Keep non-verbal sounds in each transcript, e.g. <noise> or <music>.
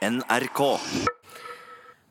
NRK.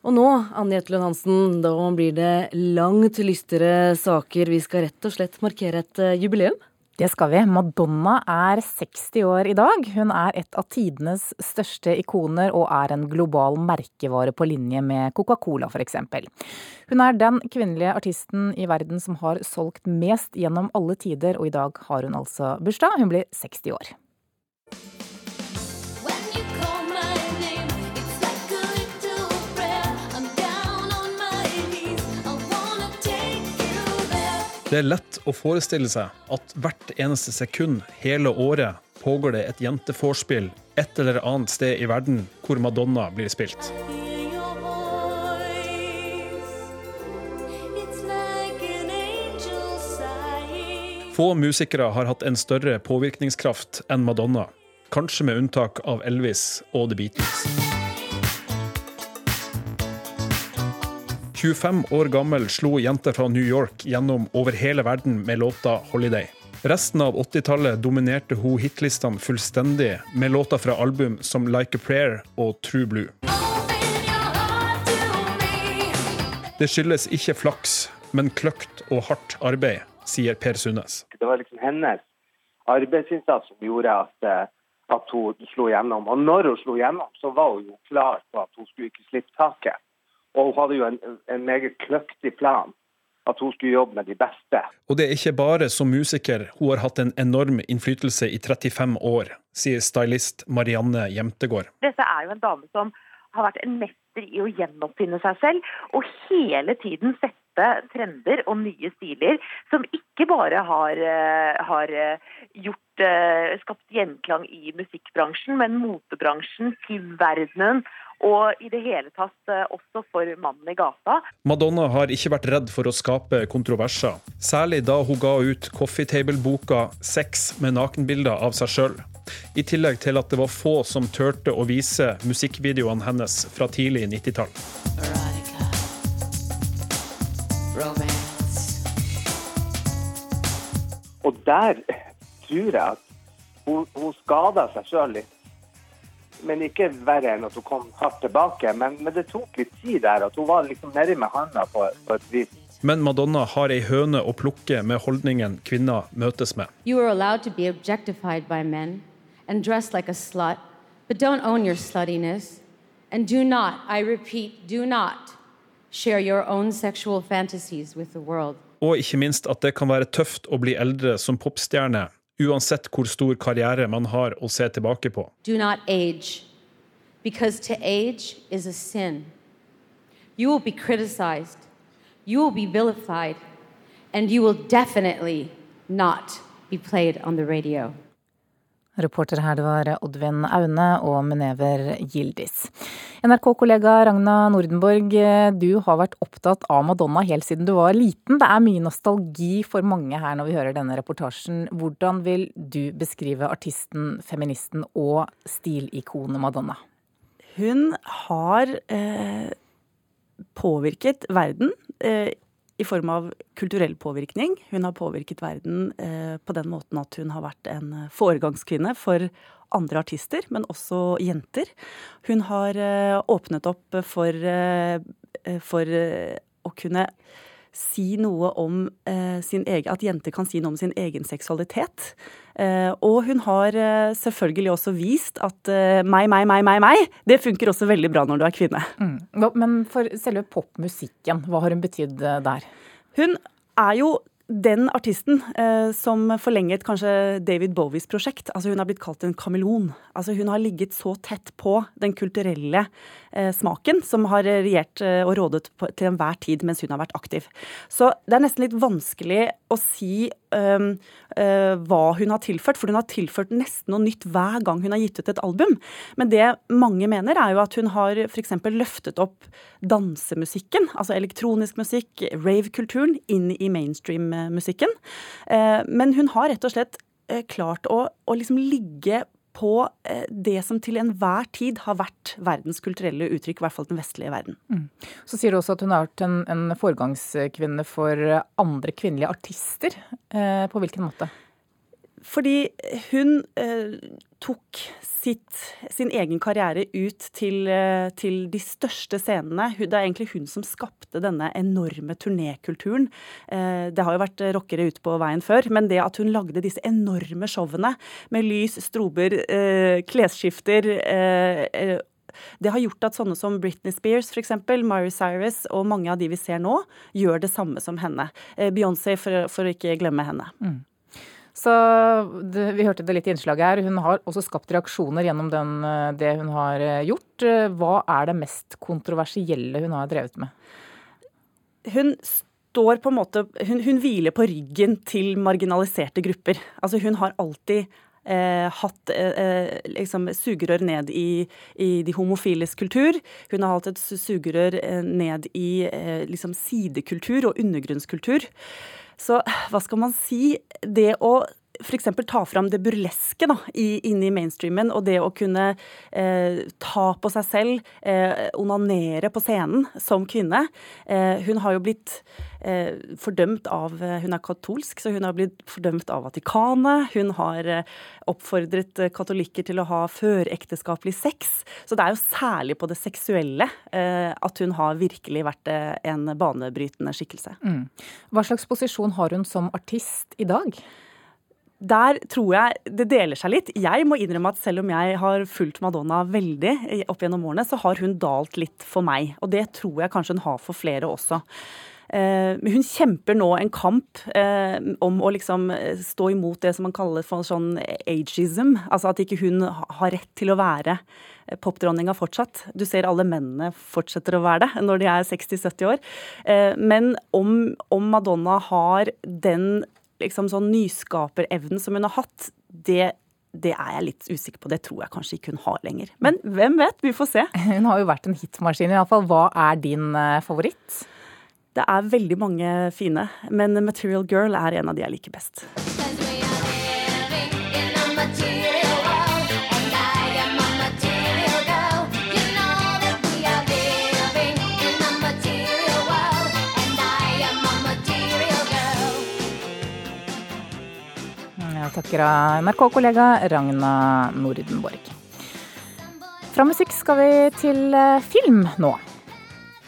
Og nå, Anne Jetlund Hansen, da blir det langt lystere saker. Vi skal rett og slett markere et eh, jubileum. Det skal vi. Madonna er 60 år i dag. Hun er et av tidenes største ikoner og er en global merkevare på linje med Coca-Cola f.eks. Hun er den kvinnelige artisten i verden som har solgt mest gjennom alle tider, og i dag har hun altså bursdag. Hun blir 60 år. Det er lett å forestille seg at hvert eneste sekund hele året pågår det et jenteforspill et eller annet sted i verden hvor Madonna blir spilt. Få musikere har hatt en større påvirkningskraft enn Madonna, kanskje med unntak av Elvis og The Beatles. 25 år gammel slo jenter fra New York gjennom over hele verden med låta 'Holiday'. Resten av 80-tallet dominerte hun hitlistene fullstendig med låter fra album som 'Like a Prayer' og 'True Blue'. Det skyldes ikke flaks, men kløkt og hardt arbeid, sier Per Sundnes. Det var liksom hennes arbeidsinnsats som gjorde at, eh, at hun slo gjennom. Og når hun slo gjennom, så var hun jo klar på at hun skulle ikke slippe taket. Og hun hadde jo en, en meget kløktig plan. At hun skulle jobbe med de beste. Og det er ikke bare som musiker hun har hatt en enorm innflytelse i 35 år, sier stylist Marianne Jemtegård. Dette er jo en dame som har vært en mester i å gjenoppfinne seg selv, og hele tiden sette trender og nye stiler som ikke bare har, eh, har eh, gjort, eh, skapt gjenklang i musikkbransjen, men motebransjen, filmverdenen og i det hele tatt eh, også for mannen i gata. Madonna har ikke vært redd for å skape kontroverser, særlig da hun ga ut Coffee Table-boka 'Sex med nakenbilder av seg sjøl'. I tillegg til at det var få som turte å vise musikkvideoene hennes fra tidlig 90-tall. Og der tror jeg at hun, hun skada seg sjøl litt. Men ikke verre enn at hun kom hardt tilbake. Men, men det tok litt tid der. At hun var liksom nedi med handa på, på et vis. Men Madonna har ei høne å plukke med holdningen kvinner møtes med. You are allowed to be objectified by men and dressed like a slut, but don't own your sluttiness. And do not, I repeat, do not share your own sexual fantasies with the world. Og ikke minst at det kan være tøft å bli eldre som popstjerne, uansett hvor stor karriere man har å se tilbake på. Do not age, because to age is a sin. You will be criticized, you will be vilified, and you will definitely not be played on the radio. Reporter her det var Oddvin Aune og Menever Gildis. NRK-kollega Ragna Nordenborg, du har vært opptatt av Madonna helt siden du var liten. Det er mye nostalgi for mange her når vi hører denne reportasjen. Hvordan vil du beskrive artisten, feministen og stilikonet Madonna? Hun har eh, påvirket verden eh, i form av kulturell påvirkning. Hun har påvirket verden eh, på den måten at hun har vært en foregangskvinne for andre artister, men også jenter. Hun har eh, åpnet opp for, eh, for eh, å kunne si noe om eh, sin egen At jenter kan si noe om sin egen seksualitet. Eh, og hun har eh, selvfølgelig også vist at meg, meg, meg, meg, meg, det funker også veldig bra når du er kvinne. Mm. Men for selve popmusikken, hva har hun betydd der? Hun er jo den artisten eh, som forlenget kanskje David Bowies prosjekt. Altså Hun har blitt kalt en kameleon. Altså Hun har ligget så tett på den kulturelle eh, smaken som har regjert eh, og rådet på, til enhver tid mens hun har vært aktiv. Så det er nesten litt vanskelig å si eh, uh, hva hun har tilført, for hun har tilført nesten noe nytt hver gang hun har gitt ut et album. Men det mange mener, er jo at hun har f.eks. løftet opp dansemusikken, altså elektronisk musikk, rave-kulturen, inn i mainstream-musikken. Uh, Men hun har rett og slett eh, klart å, å liksom ligge på eh, det som til enhver tid har vært verdens kulturelle uttrykk, i hvert fall den vestlige verden. Så sier du også at hun har vært en, en foregangskvinne for andre kvinnelige artister. Eh, på hvilken måte? Fordi hun eh, tok sitt, sin egen karriere ut til, eh, til de største scenene. Det er egentlig hun som skapte denne enorme turnékulturen. Eh, det har jo vært rockere ute på veien før, men det at hun lagde disse enorme showene med lys, strober, eh, klesskifter eh, eh, det har gjort at sånne som Britney Spears, for eksempel, Miley Cyrus og mange av de vi ser nå, gjør det samme som henne. Beyoncé, for, for å ikke glemme henne. Så det, Vi hørte det litt i innslaget her. Hun har også skapt reaksjoner gjennom den, eh, det hun har eh, gjort. Eh, Hva er det mest kontroversielle hun har drevet med? Hun står på en måte Hun, hun hviler på ryggen til marginaliserte grupper. Altså hun har alltid eh, hatt eh, liksom sugerør ned i, i de homofiles kultur. Hun har hatt et sugerør ned i eh, liksom sidekultur og undergrunnskultur. Så hva skal man si? Det å f.eks. ta fram det burleske da, inne i mainstreamen, og det å kunne eh, ta på seg selv, eh, onanere på scenen som kvinne. Eh, hun har jo blitt eh, fordømt av eh, Hun er katolsk, så hun har blitt fordømt av Vatikanet. Hun har eh, oppfordret katolikker til å ha førekteskapelig sex. Så det er jo særlig på det seksuelle at hun har virkelig vært en banebrytende skikkelse. Mm. Hva slags posisjon har hun som artist i dag? Der tror jeg det deler seg litt. Jeg må innrømme at selv om jeg har fulgt Madonna veldig opp gjennom årene, så har hun dalt litt for meg. Og det tror jeg kanskje hun har for flere også. Eh, hun kjemper nå en kamp eh, om å liksom eh, stå imot det som man kaller for sånn ageism. Altså at ikke hun har rett til å være popdronninga fortsatt. Du ser alle mennene fortsetter å være det når de er 60-70 år. Men om, om Madonna har den liksom sånn nyskaperevnen som hun har hatt, det, det er jeg litt usikker på. Det tror jeg kanskje ikke hun har lenger. Men hvem vet? Vi får se. <laughs> Hun har jo vært en hitmaskin i alle fall. Hva er din eh, favoritt? Det er veldig mange fine, men Material Girl er en av de jeg liker best. Takker av NRK-kollega Ragna Nordenborg. Fra musikk skal vi til eh, film nå.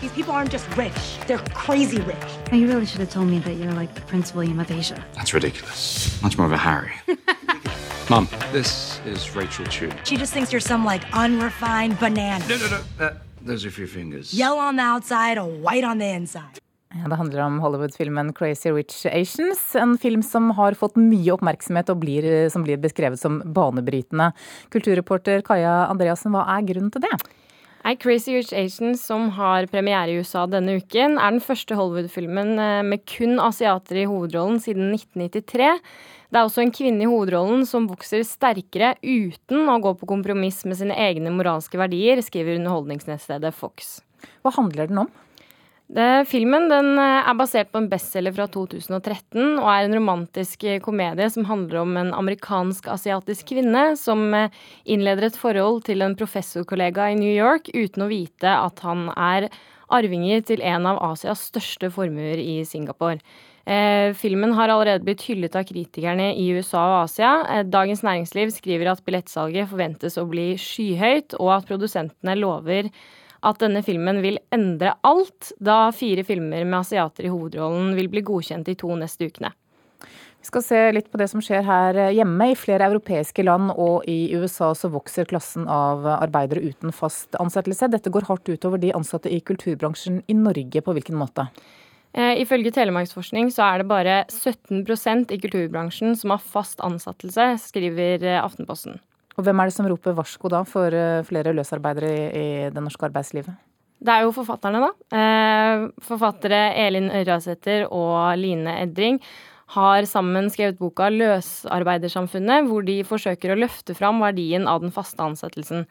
These people aren't just rich, they're crazy rich. You really should have told me that you're like Prince William of Asia. That's ridiculous. Much more of a Harry. <laughs> Mom, this is Rachel Chu. She just thinks you're some like unrefined banana. No, no, no. That, those are a few fingers. Yellow on the outside or white on the inside. Ja, Det handler om Hollywood-filmen Crazy Rich Asians. En film som har fått mye oppmerksomhet og blir, som blir beskrevet som banebrytende. Kulturreporter Kaja Andreassen, hva er grunnen til det? Nei, Crazy Rich Asians, som har premiere i USA denne uken, er den første Hollywood-filmen eh, med kun asiater i hovedrollen siden 1993. Det er også en kvinne i hovedrollen som vokser sterkere uten å gå på kompromiss med sine egne moralske verdier, skriver underholdningsnettstedet Fox. Hva handler den om? Det, filmen eh, er basert på en bestselger fra 2013 og er en romantisk eh, komedie som handler om en amerikansk-asiatisk kvinne som eh, innleder et forhold til en professorkollega i New York uten å vite at han er arvinger til en av Asias største formuer i Singapore. Eh, filmen har allerede blitt hyllet av kritikerne i USA og Asia. Eh, Dagens Næringsliv skriver at billettsalget forventes å bli skyhøyt, og at produsentene lover at denne filmen vil endre alt, da fire filmer med asiater i hovedrollen vil bli godkjent de to neste ukene. Vi skal se litt på det som skjer her hjemme. I flere europeiske land og i USA så vokser klassen av arbeidere uten fast ansettelse. Dette går hardt utover de ansatte i kulturbransjen i Norge. På hvilken måte? Eh, Ifølge Telemarksforskning så er det bare 17% i kulturbransjen som har fast ansettelse, skriver eh, Aftenposten. Og hvem er det som roper varsko da for eh, flere løsarbeidere i, det norske arbeidslivet? Det er jo forfatterne, da. Eh, Forfattere Elin Ørjasæter og Line Edring har sammen skrevet boka 'Løsarbeidersamfunnet', hvor de forsøker å løfte fram verdien av den faste ansettelsen.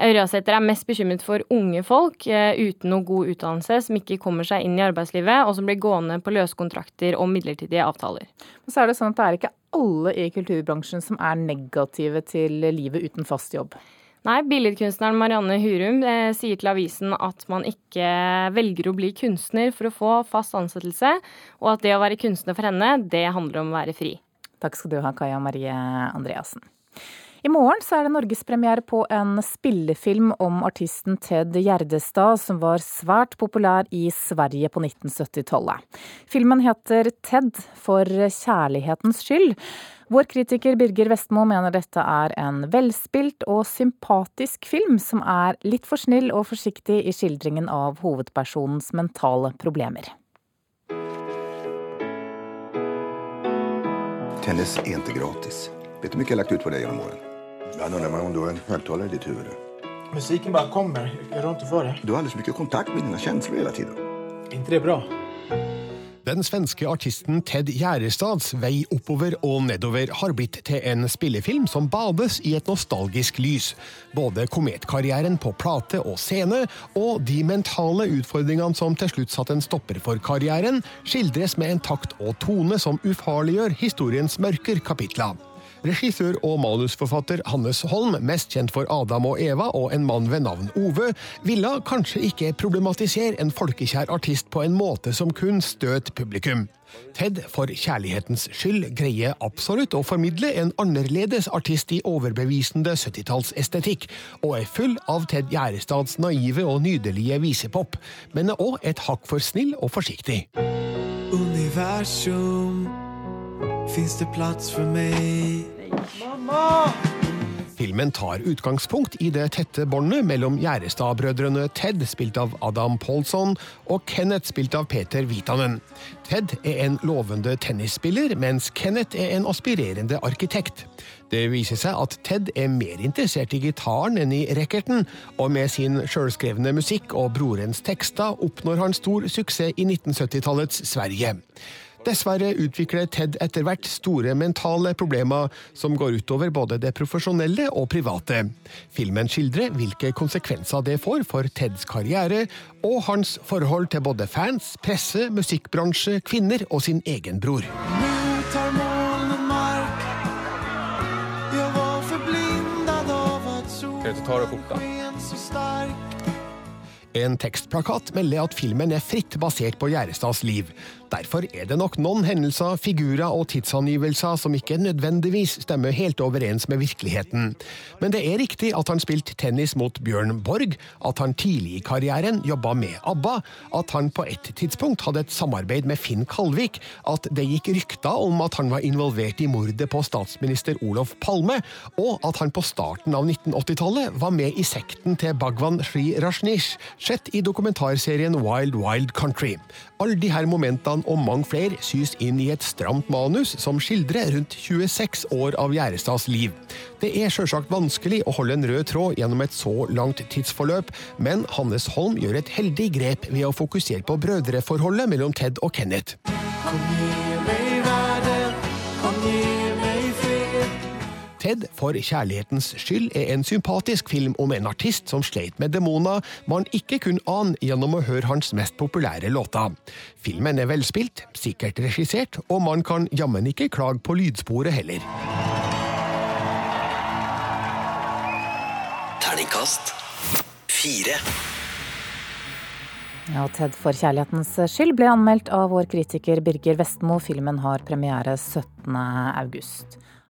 Ørjasæter er mest bekymret for unge folk eh, uten noe god utdannelse, som ikke kommer seg inn i arbeidslivet, og som blir gående på løskontrakter og midlertidige avtaler. Men så er det sånn at det er ikke alle i kulturbransjen som er negative til livet uten fast jobb. Nei, billedkunstneren Marianne Hurum eh, sier til avisen at man ikke velger å bli kunstner for å få fast ansettelse, og at det å være kunstner for henne, det handler om å være fri. Takk skal du ha, Kaja Marie Andreassen. I morgen så er det norgespremiere på en spillefilm om artisten Ted Gjerdestad, som var svært populær i Sverige på 1970-tallet. Filmen heter Ted for kjærlighetens skyld. Vår kritiker Birger Vestmo mener dette er en velspilt og sympatisk film, som er litt for snill og forsiktig i skildringen av hovedpersonens mentale problemer. Tennis er ikke gratis. Vet du hvor mye jeg har lagt ut på deg gjennom åren? Ibland undrar om du har en högtalare i ditt huvud. Musiken bara kommer. Jag rår inte för det. Du har alldeles mycket kontakt med dina känslor hela tiden. inte det bra? Den svenske artisten Ted Gjerestads vei oppover og nedover har blitt til en spillefilm som bades i et nostalgisk lys. Både kometkarrieren på plate og scene, og de mentale utfordringene som til slutt satte en stopper for karrieren, skildres med en takt og tone som ufarliggjør historiens mørker kapitler. Regissør og manusforfatter Hannes Holm, mest kjent for Adam og Eva og En mann ved navn Ove, ville kanskje ikke problematisere en folkekjær artist på en måte som kun støt publikum. Ted for kjærlighetens skyld greier absolutt å formidle en annerledes artist i overbevisende 70-tallsestetikk, og er full av Ted Gjerestads naive og nydelige visepop, men er òg et hakk for snill og forsiktig. Universum, finns det plats for meg? Mamma! Filmen tar utgangspunkt i det tette båndet mellom Gjerestad-brødrene Ted, spilt av Adam Paulson, og Kenneth, spilt av Peter Vitanen. Ted er en lovende tennisspiller, mens Kenneth er en aspirerende arkitekt. Det viser seg at Ted er mer interessert i gitaren enn i racketen, og med sin sjølskrevne musikk og brorens tekster oppnår han stor suksess i 1970-tallets Sverige. Dessverre utvikler Ted etter hvert store mentale problemer som går utover både det profesjonelle og private. Filmen skildrer hvilke konsekvenser det får for Teds karriere, og hans forhold til både fans, presse, musikkbransje, kvinner og sin egen bror. Nu tar molnen mark. Jeg var förblindad av at solen Kan du ta En tekstplakat melder at filmen er fritt basert på Gjerestads liv. Derfor er det nok noen hendelser, figurer og tidsangivelser som ikke nødvendigvis stemmer helt overens med virkeligheten. Men det er riktig at han spilte tennis mot Bjørn Borg, at han tidlig i karrieren jobba med ABBA, at han på et tidspunkt hadde et samarbeid med Finn Kalvik, at det gikk rykter om at han var involvert i mordet på statsminister Olof Palme, og at han på starten av 1980-tallet var med i sekten til Bhagwan Sri Rajneesh, sett i dokumentarserien Wild Wild Country. Alle her momentene og mange flere sys inn i et stramt manus som skildrer rundt 26 år av Gjerestads liv. Det er sjølsagt vanskelig å holde en rød tråd gjennom et så langt tidsforløp, men Hannes Holm gjør et heldig grep ved å fokusere på brødreforholdet mellom Ted og Kenneth. Kom ge Ted for kjærlighetens skyld er en sympatisk film om en artist som sleit med demoner man ikke kunne ane gjennom å høre hans mest populære låter. Filmen er velspilt, sikkert regissert, og man kan jammen ikke klage på lydsporet heller. Terningkast fire. Ja, Ted for kjærlighetens skyld ble anmeldt av vår kritiker Birger Vestmo. Filmen har premiere 17. august.